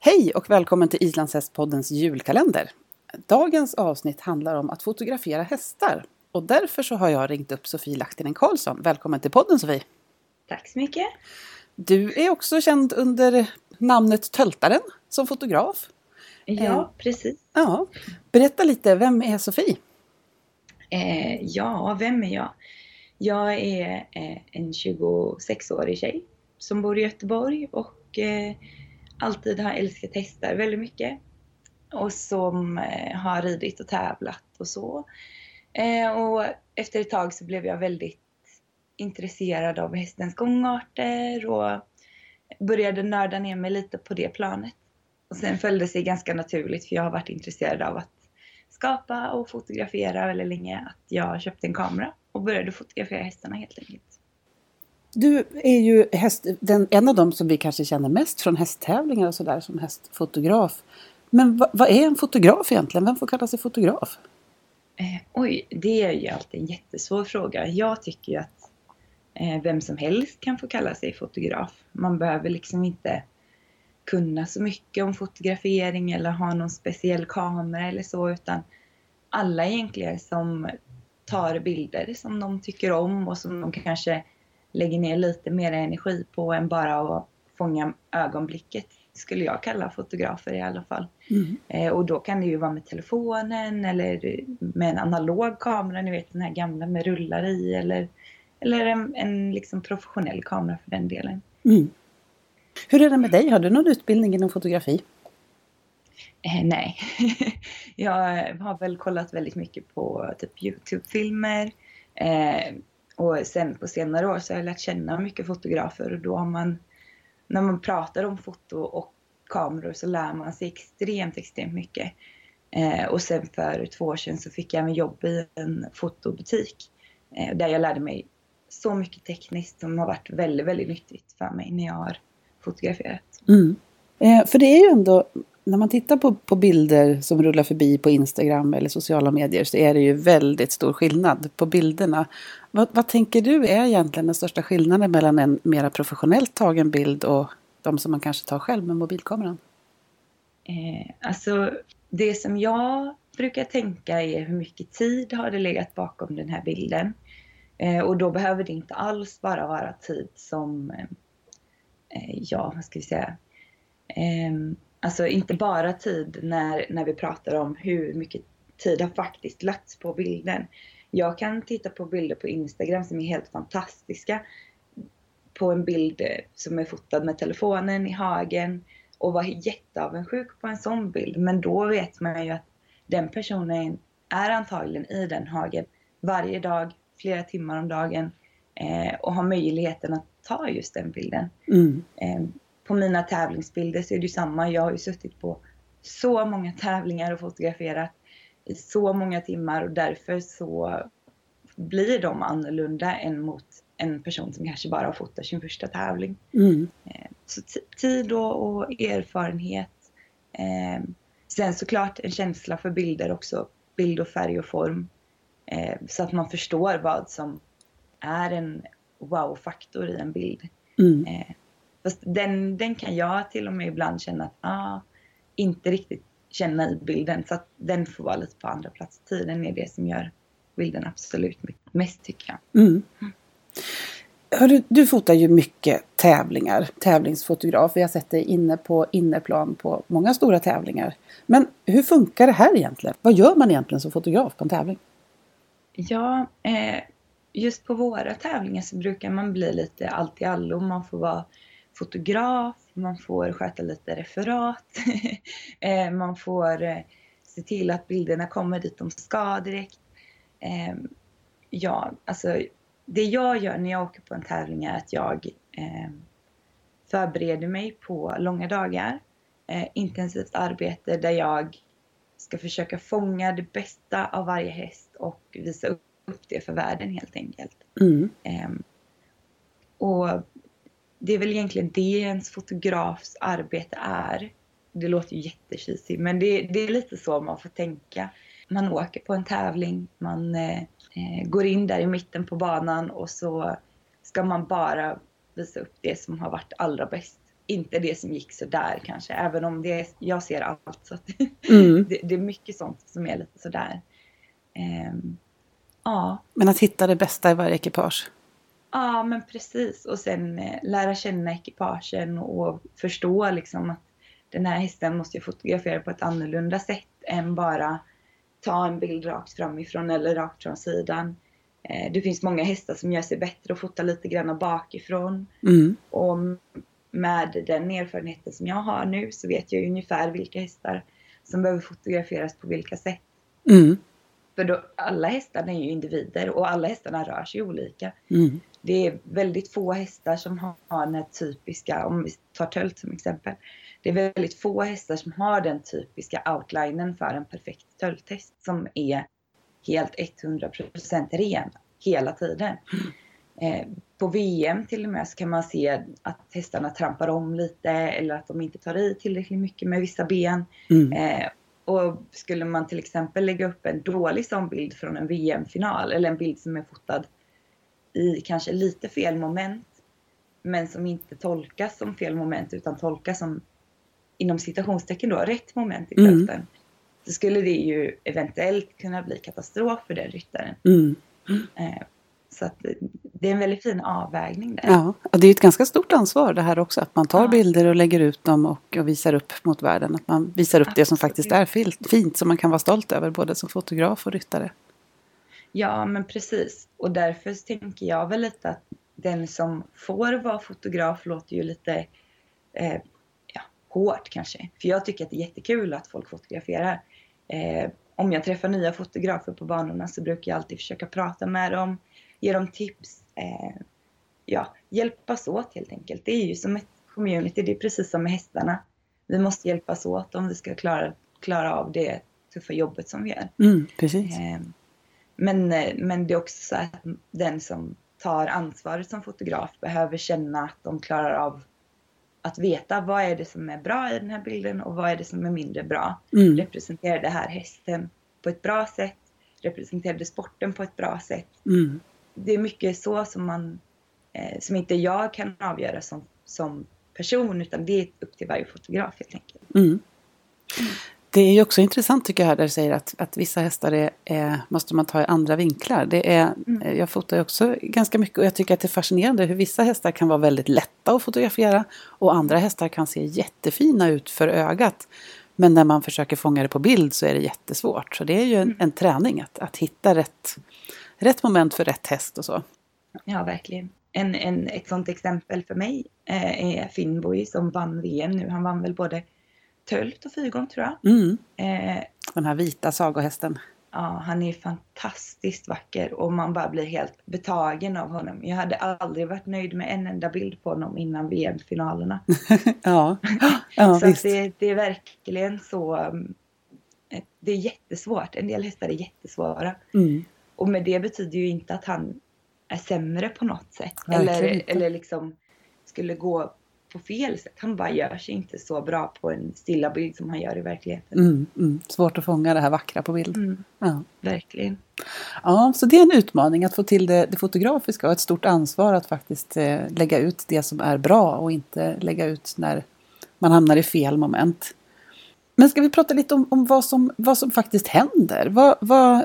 Hej och välkommen till Islandshästpoddens julkalender. Dagens avsnitt handlar om att fotografera hästar och därför så har jag ringt upp Sofie Lahtinen Karlsson. Välkommen till podden Sofie! Tack så mycket! Du är också känd under namnet Töltaren som fotograf. Ja, eh, precis. Ja. Berätta lite, vem är Sofie? Eh, ja, vem är jag? Jag är eh, en 26-årig tjej som bor i Göteborg och eh, alltid har älskat hästar väldigt mycket. Och som eh, har ridit och tävlat och så. Eh, och efter ett tag så blev jag väldigt intresserad av hästens gångarter och började nörda ner mig lite på det planet. Och sen följde det sig ganska naturligt för jag har varit intresserad av att skapa och fotografera väldigt länge att jag köpte en kamera och började fotografera hästarna helt enkelt. Du är ju häst, den, en av dem som vi kanske känner mest från hästtävlingar och sådär som hästfotograf. Men vad, vad, är en fotograf egentligen? Vem får kalla sig fotograf? Eh, oj, det är ju alltid en jättesvår fråga. Jag tycker ju att eh, vem som helst kan få kalla sig fotograf. Man behöver liksom inte kunna så mycket om fotografering eller ha någon speciell kamera eller så utan alla egentligen som tar bilder som de tycker om och som de kanske lägger ner lite mer energi på än bara att fånga ögonblicket skulle jag kalla fotografer i alla fall. Mm. Eh, och då kan det ju vara med telefonen eller med en analog kamera, ni vet den här gamla med rullar i eller, eller en, en liksom professionell kamera för den delen. Mm. Hur är det med dig? Har du någon utbildning inom fotografi? Eh, nej, jag har väl kollat väldigt mycket på typ Youtube-filmer. Eh, och sen på senare år så har jag lärt känna mycket fotografer och då har man, när man pratar om foto och kameror så lär man sig extremt, extremt mycket. Eh, och sen för två år sedan så fick jag även jobb i en fotobutik eh, där jag lärde mig så mycket tekniskt som har varit väldigt, väldigt nyttigt för mig när jag har fotograferat. Mm. Eh, för det är ju ändå, när man tittar på, på bilder som rullar förbi på Instagram eller sociala medier så är det ju väldigt stor skillnad på bilderna. Vad, vad tänker du är egentligen den största skillnaden mellan en mera professionellt tagen bild och de som man kanske tar själv med mobilkameran? Eh, alltså det som jag brukar tänka är hur mycket tid har det legat bakom den här bilden. Eh, och då behöver det inte alls bara vara tid som, eh, ja vad ska vi säga, ehm, alltså inte bara tid när, när vi pratar om hur mycket tid har faktiskt lagts på bilden. Jag kan titta på bilder på Instagram som är helt fantastiska. På en bild som är fotad med telefonen i hagen och vara jätteavundsjuk på en sån bild. Men då vet man ju att den personen är antagligen i den hagen varje dag, flera timmar om dagen eh, och har möjligheten att ta just den bilden. Mm. Eh, på mina tävlingsbilder så är det ju samma. Jag har ju suttit på så många tävlingar och fotograferat i så många timmar och därför så blir de annorlunda än mot en person som kanske bara har fotat sin första tävling. Mm. Eh, så tid och, erfarenhet. Eh, sen såklart en känsla för bilder också. Bild och färg och form. Eh, så att man förstår vad som är en wow-faktor i en bild. Mm. Fast den, den kan jag till och med ibland känna att ah, inte riktigt känna i bilden. Så att den får vara lite på andra plats. Tiden är det som gör bilden absolut mest tycker jag. Mm. Hörru, du fotar ju mycket tävlingar, tävlingsfotograf. Vi har sett dig inne på inneplan på många stora tävlingar. Men hur funkar det här egentligen? Vad gör man egentligen som fotograf på en tävling? Ja, eh, just på våra tävlingar så brukar man bli lite allt i allo. Man får vara fotograf, man får sköta lite referat, eh, man får eh, se till att bilderna kommer dit de ska direkt. Eh, ja, alltså det jag gör när jag åker på en tävling är att jag förbereder mig på långa dagar. intensivt arbete där jag ska försöka fånga det bästa av varje häst och visa upp det för världen helt enkelt. Mm. Och det är väl egentligen det ens fotografs arbete är. Det låter ju jättekisigt men det, det är lite så man får tänka. Man åker på en tävling, man eh, eh, går in där i mitten på banan och så ska man bara visa upp det som har varit allra bäst. Inte det som gick så där kanske, även om det, jag ser allt. Så Mm. det, det är mycket sånt som är lite sådär. Ehm, ja, Men att hitta det bästa i varje ekipage. Ja, men precis. Och sen eh, lära känna ekipagen och förstå liksom att den här hästen måste jag fotografera på ett annorlunda sätt än bara ta en bild rakt framifrån eller rakt från sidan. Eh, det finns många hästar som gör sig bättre att fota lite grann bakifrån. Mm. Och med den erfarenheten som jag har nu så vet jag ungefär vilka hästar som behöver fotograferas på vilka sätt. Mm. För då, alla hästarna är ju individer och alla hästarna rör sig olika. Mm. Det är väldigt få hästar som har den här typiska, om vi tar tölt som exempel. Det är väldigt få hästar som har den typiska outlinen för en perfekt tölthäst som är helt 100% ren hela tiden. Eh, på VM till och med så kan man se att hästarna trampar om lite eller att de inte tar i tillräckligt mycket med vissa ben. Mm. Eh, och skulle man till exempel lägga upp en dålig sån bild från en VM-final eller en bild som är fotad i kanske lite fel moment men som inte tolkas som fel moment utan tolkas som inom citationstecken då rätt moment i Mm. tölten. Så skulle det ju eventuellt kunna bli katastrof för den ryttaren. Mm. Eh, så att det- är en väldigt fin avvägning där. Ja, och det är ett ganska stort ansvar det här också. Att man tar Ja. bilder och lägger ut dem och, och visar upp mot världen. Att man visar upp det som Absolut. faktiskt är fint, som man kan vara stolt över både som fotograf och ryttare. Ja, men precis. Och därför tänker jag väl lite att den som får vara fotograf låter ju lite eh, ja, hårt kanske. För jag tycker att det är jättekul att folk fotograferar. Eh, om jag träffar nya fotografer på banorna så brukar jag alltid försöka prata med dem, ge dem tips. Eh, ja, hjälpas åt helt enkelt. Det är ju som ett community, det är precis som med hästarna. Vi måste hjälpas åt om vi ska klara, klara av det tuffa jobbet som vi gör. Mm, precis. Men, eh, men det är också så att den som tar ansvaret som fotograf behöver känna att de klarar av att veta vad är det som är bra i den här bilden och vad är det som är mindre bra. Mm, Representerar det här hästen på ett bra sätt? Representerar det sporten på ett bra sätt? mm, Det är mycket så som man eh, som inte jag kan avgöra som, som person utan det är upp till varje fotograf helt enkelt. mm. Det är ju också intressant tycker jag här där du säger att, att vissa hästar är, är, måste man ta i andra vinklar. Det är, Mm. Jag fotar ju också ganska mycket och jag tycker att det är fascinerande hur vissa hästar kan vara väldigt lätta att fotografera och andra hästar kan se jättefina ut för ögat. Men när man försöker fånga det på bild så är det jättesvårt. Så det är ju en, en träning att, att hitta rätt, rätt moment för rätt häst och så. Ja, verkligen. En, en, ett sånt exempel för mig eh, är Finnboy som vann VM nu. Han vann väl både tölt och fyrgång tror jag. Mm. Eh, Den här vita sagohästen. ja, han är fantastiskt vacker och man bara blir helt betagen av honom. Jag hade aldrig varit nöjd med en enda bild på honom innan VM-finalerna. Ja, ja så visst. det, det är verkligen så. eh, Det är jättesvårt. En del hästar är jättesvåra. Mm. Och med det betyder ju inte att han är sämre på något sätt. Verkligen Eller, inte. eller liksom skulle gå på fel sätt. Han bara gör sig inte så bra på en stilla bild som han gör i verkligheten. Mm, mm. Svårt att fånga det här vackra på bild. Mm, Ja. verkligen. ja, så det är en utmaning att få till det, det fotografiska och ett stort ansvar att faktiskt eh, lägga ut det som är bra och inte lägga ut när man hamnar i fel moment. Men ska vi prata lite om, om vad, som, vad som faktiskt händer? Vad, vad,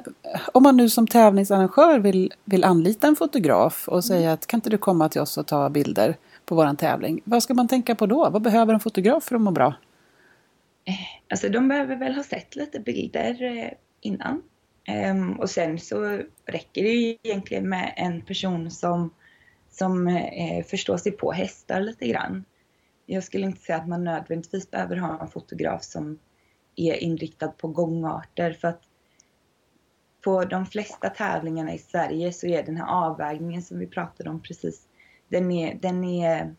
om man nu som tävlingsarrangör vill, vill anlita en fotograf och säga att kan inte du komma till oss och ta bilder på tävling? Vad ska man tänka på då? Vad behöver en fotograf för att må bra? Eh, alltså de behöver väl ha sett lite bilder eh, innan. Ehm, och sen så räcker det ju egentligen med en person som, som eh, förstår sig på hästar lite grann. Jag skulle inte säga att man nödvändigtvis behöver ha en fotograf som är inriktad på gångarter för att på de flesta tävlingarna i Sverige så är den här avvägningen som vi pratade om precis, den är, den är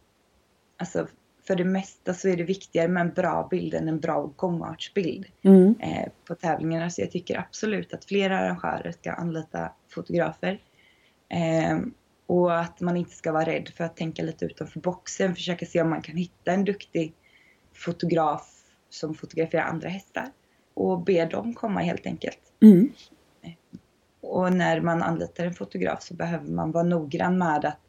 alltså för det mesta så är det viktigare med en bra bild än en bra gångartsbild Mm. eh, på tävlingarna. Så jag tycker absolut att fler arrangörer ska anlita fotografer. Eh, och att man inte ska vara rädd för att tänka lite utanför boxen. Försöka se om man kan hitta en duktig fotograf som fotograferar andra hästar. Och be dem komma helt enkelt. Mm. Och när man anlitar en fotograf så behöver man vara noggrann med att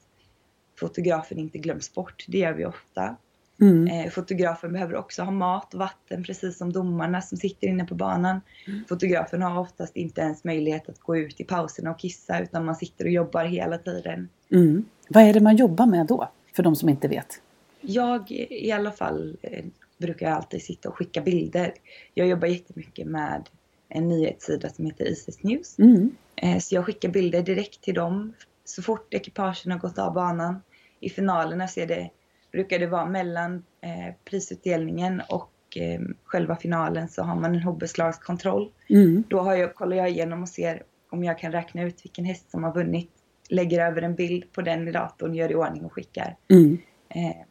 fotografen inte glöms bort. Det gör vi ofta. Mm. Eh, fotografen behöver också ha mat och vatten precis som domarna som sitter inne på banan. Fotografen har oftast inte ens möjlighet att gå ut i pauserna och kissa utan man sitter och jobbar hela tiden. Mm. Vad är det man jobbar med då? För de som inte vet. Jag i alla fall eh, brukar alltid sitta och skicka bilder. Jag jobbar jättemycket med en nyhetssida som heter Isis News. Mm. Eh, Så jag skickar bilder direkt till dem så fort ekipagen har gått av banan. I finalerna så det, brukar det vara mellan eh, prisutdelningen och eh, själva finalen så har man en hobbeslagskontroll. Mm. Då har jag, kollar jag igenom och ser om jag kan räkna ut vilken häst som har vunnit. Lägger över en bild på den i datorn, gör i ordning och skickar. Mm. Eh,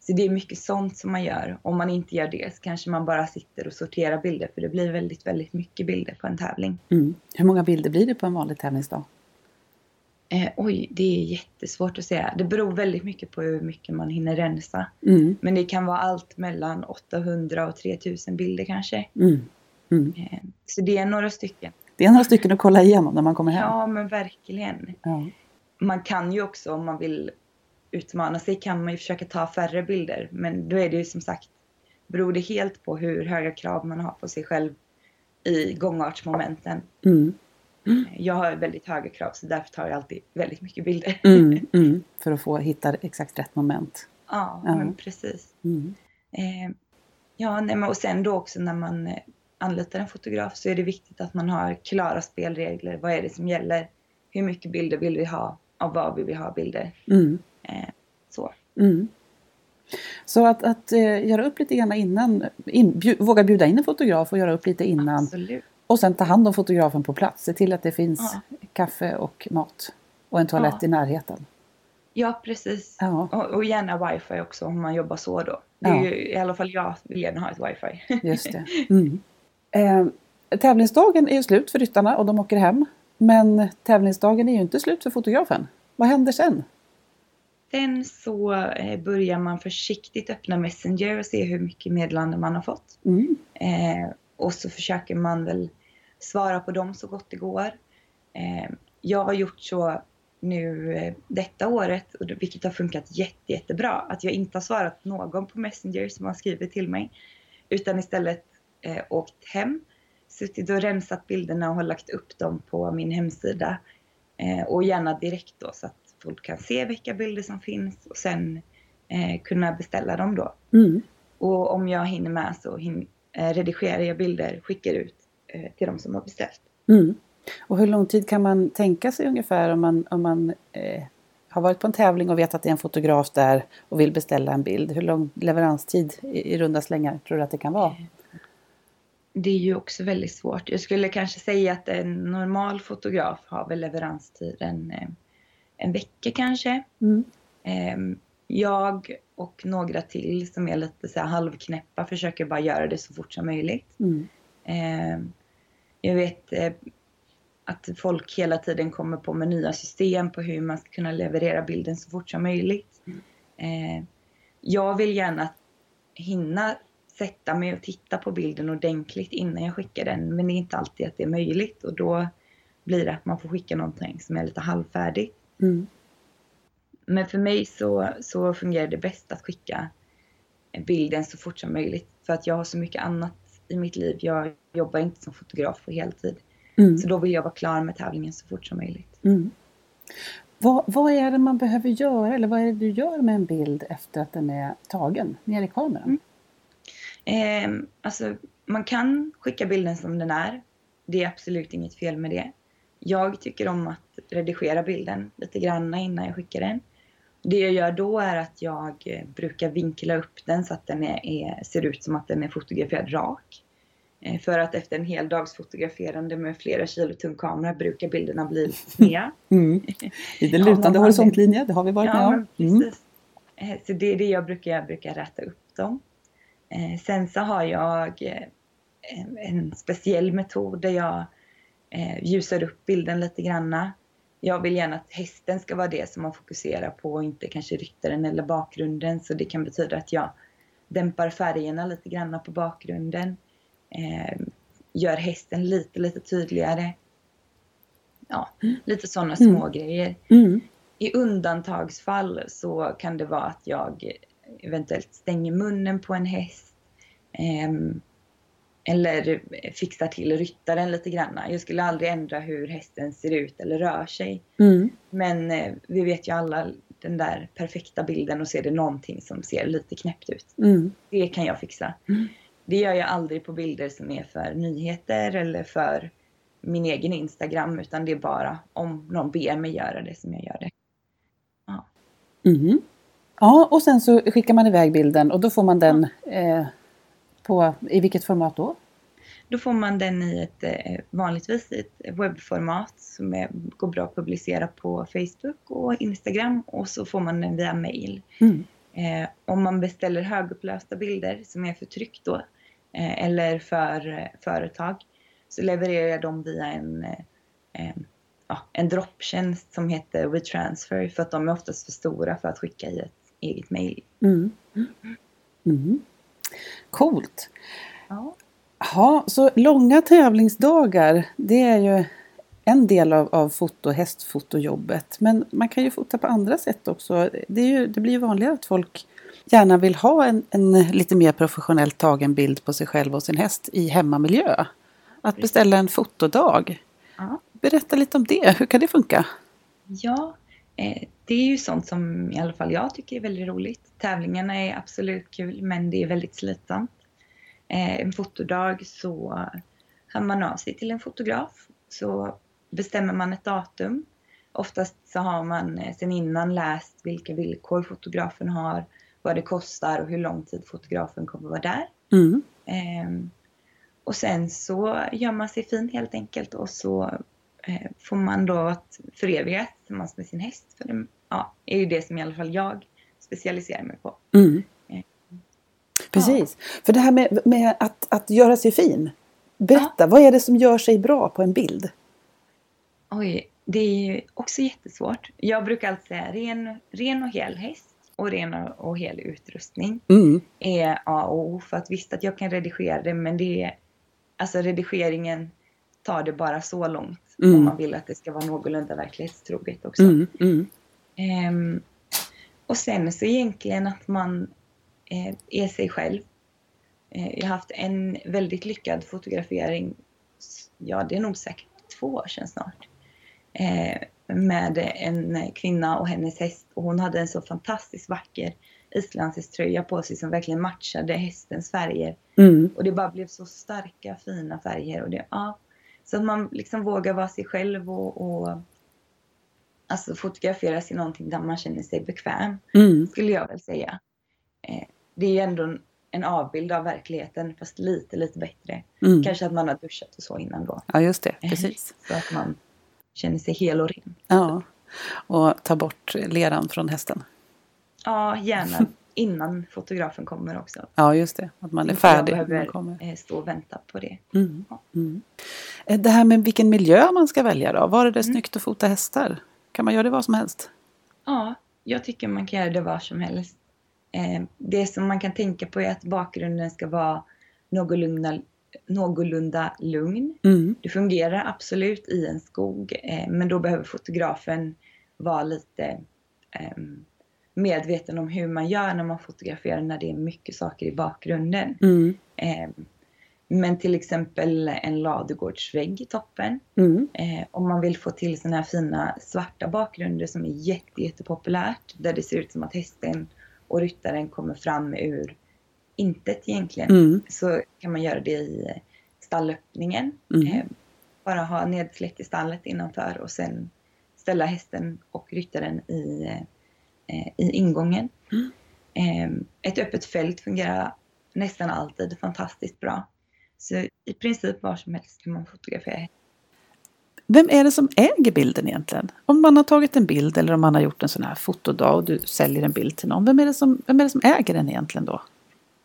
så det är mycket sånt som man gör. Om man inte gör det så kanske man bara sitter och sorterar bilder för det blir väldigt, väldigt mycket bilder på en tävling. Mm. Hur många bilder blir det på en vanlig tävlingsdag? Eh, oj, det är jättesvårt att säga. Det beror väldigt mycket på hur mycket man hinner rensa. Mm. Men det kan vara allt mellan 800 och 3000 bilder kanske. Mm. Mm. Eh, så det är några stycken. Det är några stycken att kolla igenom när man kommer hem. Ja, men verkligen. Ja. Man kan ju också om man vill utmana sig kan man ju försöka ta färre bilder. Men då är det ju som sagt, beror det helt på hur höga krav man har på sig själv i gångartsmomenten. Mm. Jag har väldigt höga krav så därför tar jag alltid väldigt mycket bilder. Mm. Mm. För att få hitta exakt rätt moment. Ja, Ja. men precis. Mm. Eh, ja, nej, och sen då också när man eh, anlitar en fotograf så är det viktigt att man har klara spelregler. Vad är det som gäller? Hur mycket bilder vill vi ha? Av vad vill vi ha bilder? Mm. Eh, så. Så att, att eh, göra upp lite grann innan, in, bju, våga bjuda in en fotograf och göra upp lite innan Absolut. Och sen ta hand om fotografen på plats. Se till att det finns Ja. kaffe och mat och en toalett Ja. i närheten. Ja, precis. Ja, Och, och gärna wifi också om man jobbar så då. Det är ju, I alla fall jag vill gärna ha ett wifi. just det. Mm. Eh, tävlingsdagen är ju slut för ryttarna och de åker hem. Men tävlingsdagen är ju inte slut för fotografen. Vad händer sen? Sen så eh, börjar man försiktigt öppna Messenger och se hur mycket meddelanden man har fått. Mm. Eh, och så försöker man väl svara på dem så gott det går. Eh, jag har gjort så nu eh, detta året, vilket har funkat jätte, jättebra, att jag inte har svarat någon på Messenger som har skrivit till mig. Utan istället eh, åkt hem, suttit och rensat bilderna och har lagt upp dem på min hemsida. Eh, och gärna direkt då så att folk kan se vilka bilder som finns och sen eh, kunna beställa dem då. Mm. Och om jag hinner med så hin- redigerar jag bilder, skickar ut till de som har beställt. Mm. Och hur lång tid kan man tänka sig ungefär om man, om man eh, har varit på en tävling och vet att det är en fotograf där och vill beställa en bild? Hur lång leveranstid i, i runda slängar tror du att det kan vara? Det är ju också väldigt svårt. Jag skulle kanske säga att en normal fotograf har väl leveranstiden eh, en vecka kanske. Mm. Eh, jag och några till som är lite så halvknäppa försöker bara göra det så fort som möjligt. Mm. Eh, jag vet eh, att folk hela tiden kommer på med nya system på hur man ska kunna leverera bilden så fort som möjligt. Eh, jag vill gärna hinna sätta mig och titta på bilden ordentligt innan jag skickar den. Men det är inte alltid att det är möjligt och då blir det att man får skicka någonting som är lite halvfärdigt. Mm. Men för mig så, så fungerar det bäst att skicka bilden så fort som möjligt. För att jag har så mycket annat i mitt liv. Jag jobbar inte som fotograf på heltid. Mm. Så då vill jag vara klar med tävlingen så fort som möjligt. Mm. Vad, vad är det man behöver göra eller vad är det du gör med en bild efter att den är tagen ner i kameran? Mm. Eh, alltså, man kan skicka bilden som den är. Det är absolut inget fel med det. Jag tycker om att redigera bilden lite grann innan jag skickar den. Det jag gör då är att jag eh, brukar vinkla upp den så att den är, är, ser ut som att den är fotograferad rak. Eh, för att efter en hel dags fotograferande med flera kilo tung kamera brukar bilderna bli sneda. Mm. Lite Ja, lutande man- horisontlinje, det har vi varit Ja, med om. Mm. Eh, så det är det jag brukar, jag brukar rätta upp dem. Sen så har jag eh, en speciell metod där jag ljusar upp bilden lite granna. Jag vill gärna att hästen ska vara det som man fokuserar på och inte kanske ryttaren eller bakgrunden. Så det kan betyda att jag dämpar färgerna lite granna på bakgrunden. Gör hästen lite, lite tydligare. Ja, mm. lite sådana mm. små grejer. Mm. I undantagsfall så kan det vara att jag eventuellt stänger munnen på en häst. Eh, eller fixar till ryttaren lite grann. Jag skulle aldrig ändra hur hästen ser ut eller rör sig. Mm. Men eh, vi vet ju alla den där perfekta bilden och ser det någonting som ser lite knäppt ut. Mm. Det kan jag fixa. Mm. Det gör jag aldrig på bilder som är för nyheter eller för min egen Instagram utan det är bara om någon ber mig göra det som jag gör det. Mm. Ja, och sen så skickar man iväg bilden och då får man den eh, på, i vilket format då? Då får man den i ett eh, vanligtvis ett webbformat som är, går bra att publicera på Facebook och Instagram och så får man den via mail. Mm. Eh, om man beställer högupplösta bilder som är för tryck då eh, eller för eh, företag så levererar jag dem via en eh, ja, en dropptjänst som heter WeTransfer för att de är oftast för stora för att skicka i ett eget mail. Mm. Mm. Coolt! Ja. ja, så långa tävlingsdagar det är ju en del av, av foto, hästfotojobbet. Men man kan ju fota på andra sätt också. Det, ju, det blir ju vanligare att folk gärna vill ha en, en, lite mer professionellt tagen bild på sig själv och sin häst i hemmamiljö. Att beställa en fotodag. Ja. Berätta lite om det. Hur kan det funka? Ja, eh, det är ju sånt som i alla fall jag tycker är väldigt roligt. Tävlingarna är absolut kul men det är väldigt slitsamt. Eh, en fotodag så hör man av sig till en fotograf så bestämmer man ett datum. Oftast så har man eh, sen innan läst vilka villkor fotografen har, vad det kostar och hur lång tid fotografen kommer vara där. Mm. Ehm, och sen så gör man sig fin helt enkelt och så Eh, får man då att föreviga tillsammans med sin häst. För det ja, är ju det som i alla fall jag specialiserar mig på. Mm. Eh, Precis. Ja. För det här med, med, att, att göra sig fin. Berätta, ja. vad är det som gör sig bra på en bild? Oj, det är ju också jättesvårt. Jag brukar alltid säga ren, ren och hel häst och ren och hel utrustning mm. är A och O. För att visst att jag kan redigera det men det är alltså redigeringen tar det bara så långt mm. om man vill att det ska vara någorlunda verklighetstroget också. Mm. Mm. Um, och sen så egentligen att man eh, är sig själv. Eh, jag har haft en väldigt lyckad fotografering, ja det är nog säkert två år sedan snart, eh, med en kvinna och hennes häst och hon hade en så fantastiskt vacker islandshästtröja på sig som verkligen matchade hästens färger. Mm. Och det bara blev så starka fina färger och det, ja, så att man liksom vågar vara sig själv och, och alltså fotograferas i någonting där man känner sig bekväm, mm. skulle jag väl säga. Eh, det är ju ändå en avbild av verkligheten, fast lite, lite bättre. Mm. Kanske att man har duschat och så innan då. Ja, just det. Precis. så att man känner sig hel och ren. Ja, och ta bort leran från hästen. Ja, gärna innan fotografen kommer också. Ja, just det. Att man är färdig. Jag behöver kommer. Eh, stå och vänta på det. Mm. Ja. Mm. Eh, det här med vilken miljö man ska välja då? Var är det mm. snyggt att fota hästar? Kan man göra det var som helst? Ja, jag tycker man kan göra det var som helst. Eh, det som man kan tänka på är att bakgrunden ska vara någorlunda, någorlunda lugn. Mm. Det fungerar absolut i en skog, men då behöver fotografen vara lite um, medveten om hur man gör när man fotograferar när det är mycket saker i bakgrunden. Mm. Eh, men till exempel en ladugårdsvägg i toppen. Mm. Eh, om man vill få till sådana här fina svarta bakgrunder som är jätte, jättepopulärt. Där det ser ut som att hästen och ryttaren kommer fram ur intet egentligen. Mm. Så kan man göra det i stallöppningen. Mm. Eh, bara ha nedsläckt i stallet innanför och sen ställa hästen och ryttaren i eh, Eh, i ingången. Mm. Ehm, ett öppet fält fungerar nästan alltid fantastiskt bra. Så i princip var som helst kan man fotografera. Vem är det som äger bilden egentligen? Om man har tagit en bild eller om man har gjort en sån här fotodag och du säljer en bild till någon. Vem är det som, vem är det som äger den egentligen då?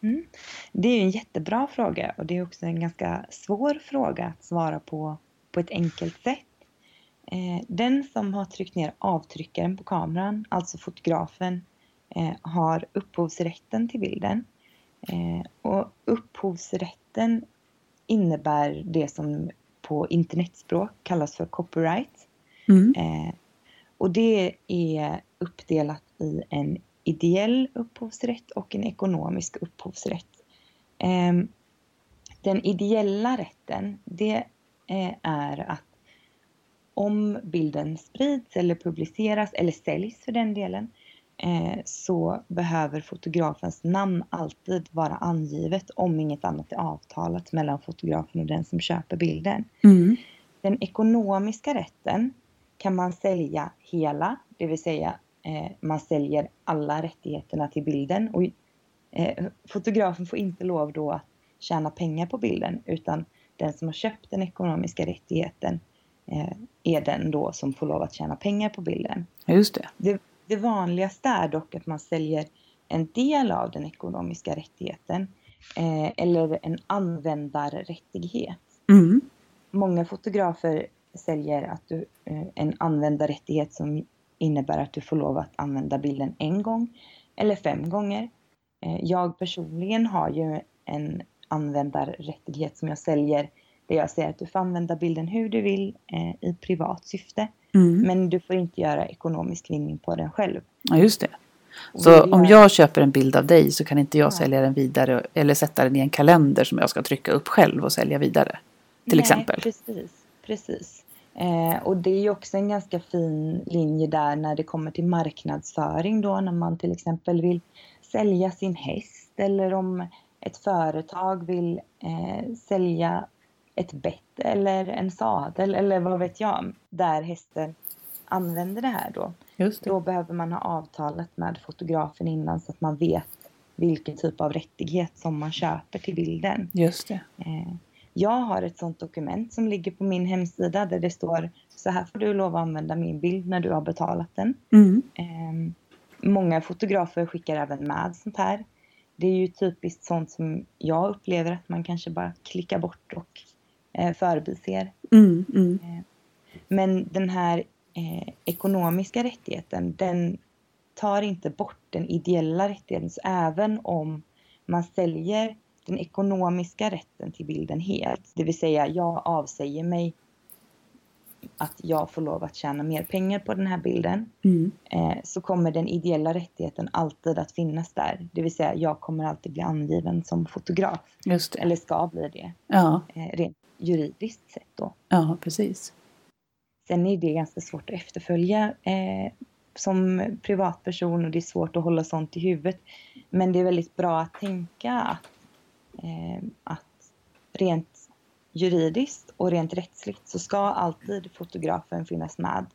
Mm. Det är en jättebra fråga och det är också en ganska svår fråga att svara på på ett enkelt sätt. Eh, den som har tryckt ner avtryckaren på kameran, alltså fotografen, eh, har upphovsrätten till bilden. Eh, och upphovsrätten innebär det som på internetspråk kallas för copyright. Mm. Och det är uppdelat i en ideell upphovsrätt och en ekonomisk upphovsrätt. Den ideella rätten, det är att om bilden sprids eller publiceras eller säljs för den delen eh, så behöver fotografens namn alltid vara angivet om inget annat är avtalat mellan fotografen och den som köper bilden. Mm. Den ekonomiska rätten kan man sälja hela, det vill säga eh, man säljer alla rättigheterna till bilden och eh, fotografen får inte lov då att tjäna pengar på bilden utan den som har köpt den ekonomiska rättigheten Eh, är den då som får lov att tjäna pengar på bilden. Just det. det. Det vanligaste är dock att man säljer en del av den ekonomiska rättigheten eh, eller en användarrättighet. Mm. Många fotografer säljer att du, eh, en användarrättighet som innebär att du får lov att använda bilden en gång eller fem gånger. Eh, jag personligen har ju en användarrättighet som jag säljer där jag säger att du får använda bilden hur du vill eh, i privat syfte. Mm. Men du får inte göra ekonomisk vinning på den själv. Ja, just det. Så om jag köper en bild av dig så kan inte jag ja. sälja den vidare eller sätta den i en kalender som jag ska trycka upp själv och sälja vidare. Till Nej, exempel. Precis, precis. Eh, och det är ju också en ganska fin linje där när det kommer till marknadsföring då när man till exempel vill sälja sin häst eller om ett företag vill eh, sälja ett bett eller en sadel eller vad vet jag, där hästen använder det här då. Det. Då behöver man ha avtalet med fotografen innan så att man vet vilken typ av rättighet som man köper till bilden. Just det. Eh, jag har ett sånt dokument som ligger på min hemsida där det står så här får du lov att använda min bild när du har betalat den. Mm. Ehm, många fotografer skickar även med sånt här. Det är ju typiskt sånt som jag upplever att man kanske bara klickar bort och eh, förbiser. Mm, mm. Eh, men den här eh, ekonomiska rättigheten, den tar inte bort den ideella rättigheten. Så även om man säljer den ekonomiska rätten till bilden helt, det vill säga jag avsäger mig att jag får lov att tjäna mer pengar på den här bilden mm. eh, så kommer den ideella rättigheten alltid att finnas där. Det vill säga jag kommer alltid bli angiven som fotograf. Eller ska bli det. Ja. Eh, rent juridiskt sett då. Ja, precis. Sen är det ganska svårt att efterfölja eh, som privatperson och det är svårt att hålla sånt i huvudet. Men det är väldigt bra att tänka att, eh, att rent juridiskt och rent rättsligt så ska alltid fotografen finnas med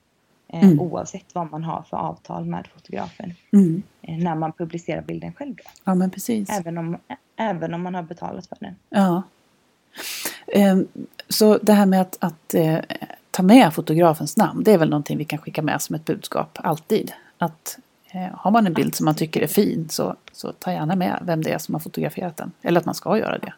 eh, mm. oavsett vad man har för avtal med fotografen mm. eh, när man publicerar bilden själv. Ja, men precis. Även om, även om man har betalat för den. Ja. Ehm, så det här med att, att eh, ta med fotografens namn, det är väl någonting vi kan skicka med som ett budskap alltid. Att eh, har man en bild som man tycker är fin så, så ta gärna med vem det är som har fotograferat den. Eller att man ska göra det.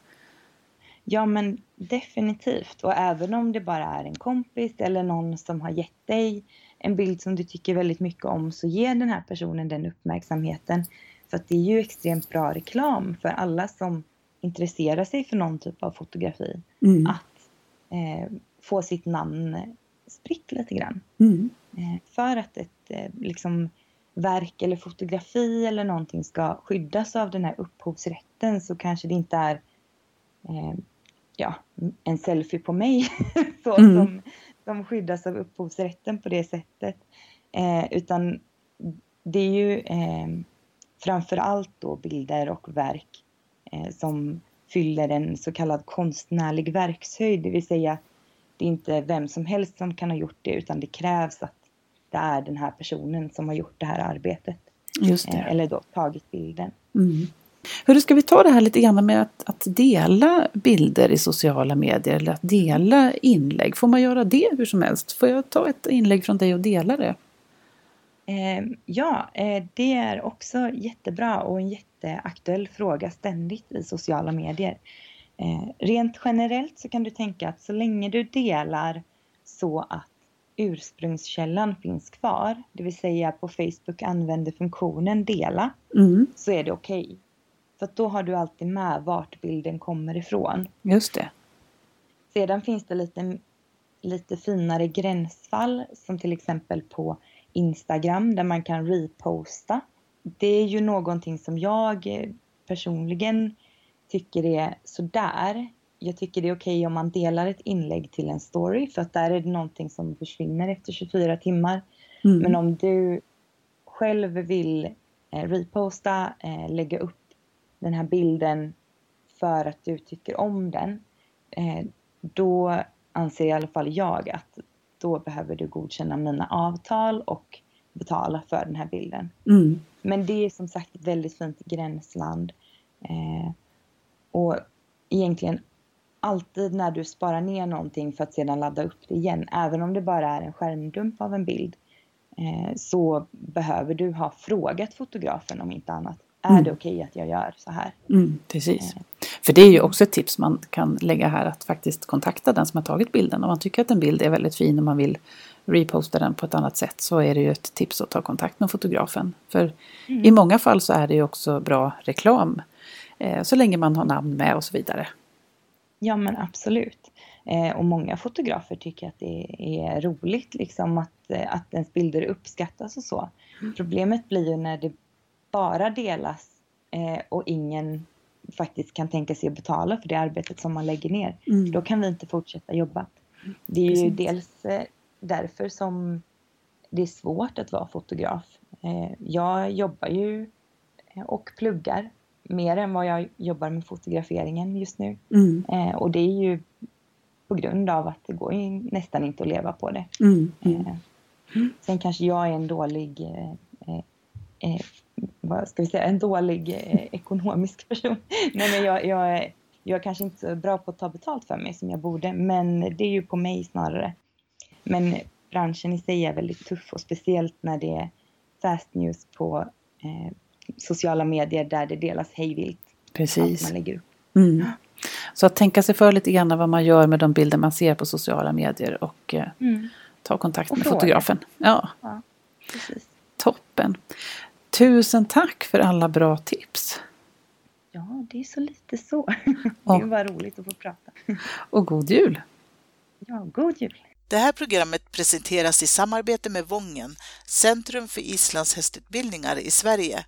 Ja men definitivt. Och även om det bara är en kompis eller någon som har gett dig en bild som du tycker väldigt mycket om så ge den här personen den uppmärksamheten. För att det är ju extremt bra reklam för alla som intresserar sig för någon typ av fotografi. Mm. Att eh, få sitt namn spritt lite grann. Mm. Eh, för att ett eh, liksom, verk eller fotografi eller någonting ska skyddas av den här upphovsrätten så kanske det inte är eh, ja, en selfie på mig så, mm. som, som skyddas av upphovsrätten på det sättet. Eh, utan det är ju eh, framför allt då bilder och verk som fyller en så kallad konstnärlig verkshöjd, det vill säga det är inte vem som helst som kan ha gjort det utan det krävs att det är den här personen som har gjort det här arbetet. Just det. Eh, eller då tagit bilden. Mm. Hur ska vi ta det här lite grann med att, att, dela bilder i sociala medier eller att dela inlägg? Får man göra det hur som helst? Får jag ta ett inlägg från dig och dela det? Eh, ja, eh, det är också jättebra och en jätteaktuell fråga ständigt i sociala medier. Eh, rent generellt så kan du tänka att så länge du delar så att ursprungskällan finns kvar, det vill säga på Facebook använder funktionen dela, mm. så är det okej. Okay. För då har du alltid med vart bilden kommer ifrån. Just det. Sedan finns det lite, lite finare gränsfall som till exempel på Instagram där man kan reposta. Det är ju någonting som jag personligen tycker är sådär. Jag tycker det är okej okay om man delar ett inlägg till en story för att där är det någonting som försvinner efter 24 timmar. Mm. Men om du själv vill eh, reposta, eh, lägga upp den här bilden för att du tycker om den, eh, då anser i alla fall jag att då behöver du godkänna mina avtal och betala för den här bilden. Mm. Men det är som sagt ett väldigt fint gränsland. Eh, och egentligen alltid när du sparar ner någonting för att sedan ladda upp det igen, även om det bara är en skärmdump av en bild, eh, så behöver du ha frågat fotografen om inte annat. Mm. Är det okej okay att jag gör så här? Mm, precis. Eh. För det är ju också ett tips man kan lägga här att faktiskt kontakta den som har tagit bilden. Om man tycker att en bild är väldigt fin och man vill reposta den på ett annat sätt så är det ju ett tips att ta kontakt med fotografen. För mm. i många fall så är det ju också bra reklam Eh, så länge man har namn med och så vidare. Ja men absolut. Eh, och många fotografer tycker att det är roligt liksom att, eh, att ens bilder uppskattas och så. Mm. Problemet blir ju när det bara delas och ingen faktiskt kan tänka sig att betala för det arbetet som man lägger ner. Mm. Då kan vi inte fortsätta jobba. Det är Precis. ju dels därför som det är svårt att vara fotograf. Jag jobbar ju och pluggar mer än vad jag jobbar med fotograferingen just nu. Mm. Eh, och det är ju på grund av att det går nästan inte att leva på det. Mm. Mm. Eh, sen kanske jag är en dålig eh, vad ska vi säga, en dålig eh, ekonomisk person. Nej, men jag, jag, är, jag är kanske inte så bra på att ta betalt för mig som jag borde, men det är ju på mig snarare. Men branschen i sig är väldigt tuff och speciellt när det är fast news på eh, sociala medier där det delas hejvilt. Precis. Man lägger upp. Mm. Så att tänka sig för lite grann vad man gör med de bilder man ser på sociala medier och eh, mm. ta kontakt och med fotografen. Ja. ja Toppen. Tusen tack för alla bra tips. Ja, det är så lite så. Det är bara roligt att få prata. Och god jul! Ja, god jul! Det här programmet presenteras i samarbete med Vången, Centrum för islandshästutbildningar i Sverige.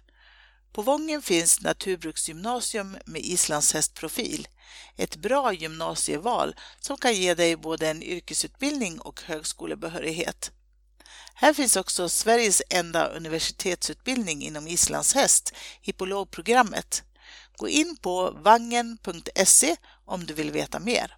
På Vången finns naturbruksgymnasium med islandshästprofil. Ett bra gymnasieval som kan ge dig både en yrkesutbildning och högskolebehörighet. Här finns också Sveriges enda universitetsutbildning inom islandshäst, hippologprogrammet. Gå in på vangen.se om du vill veta mer.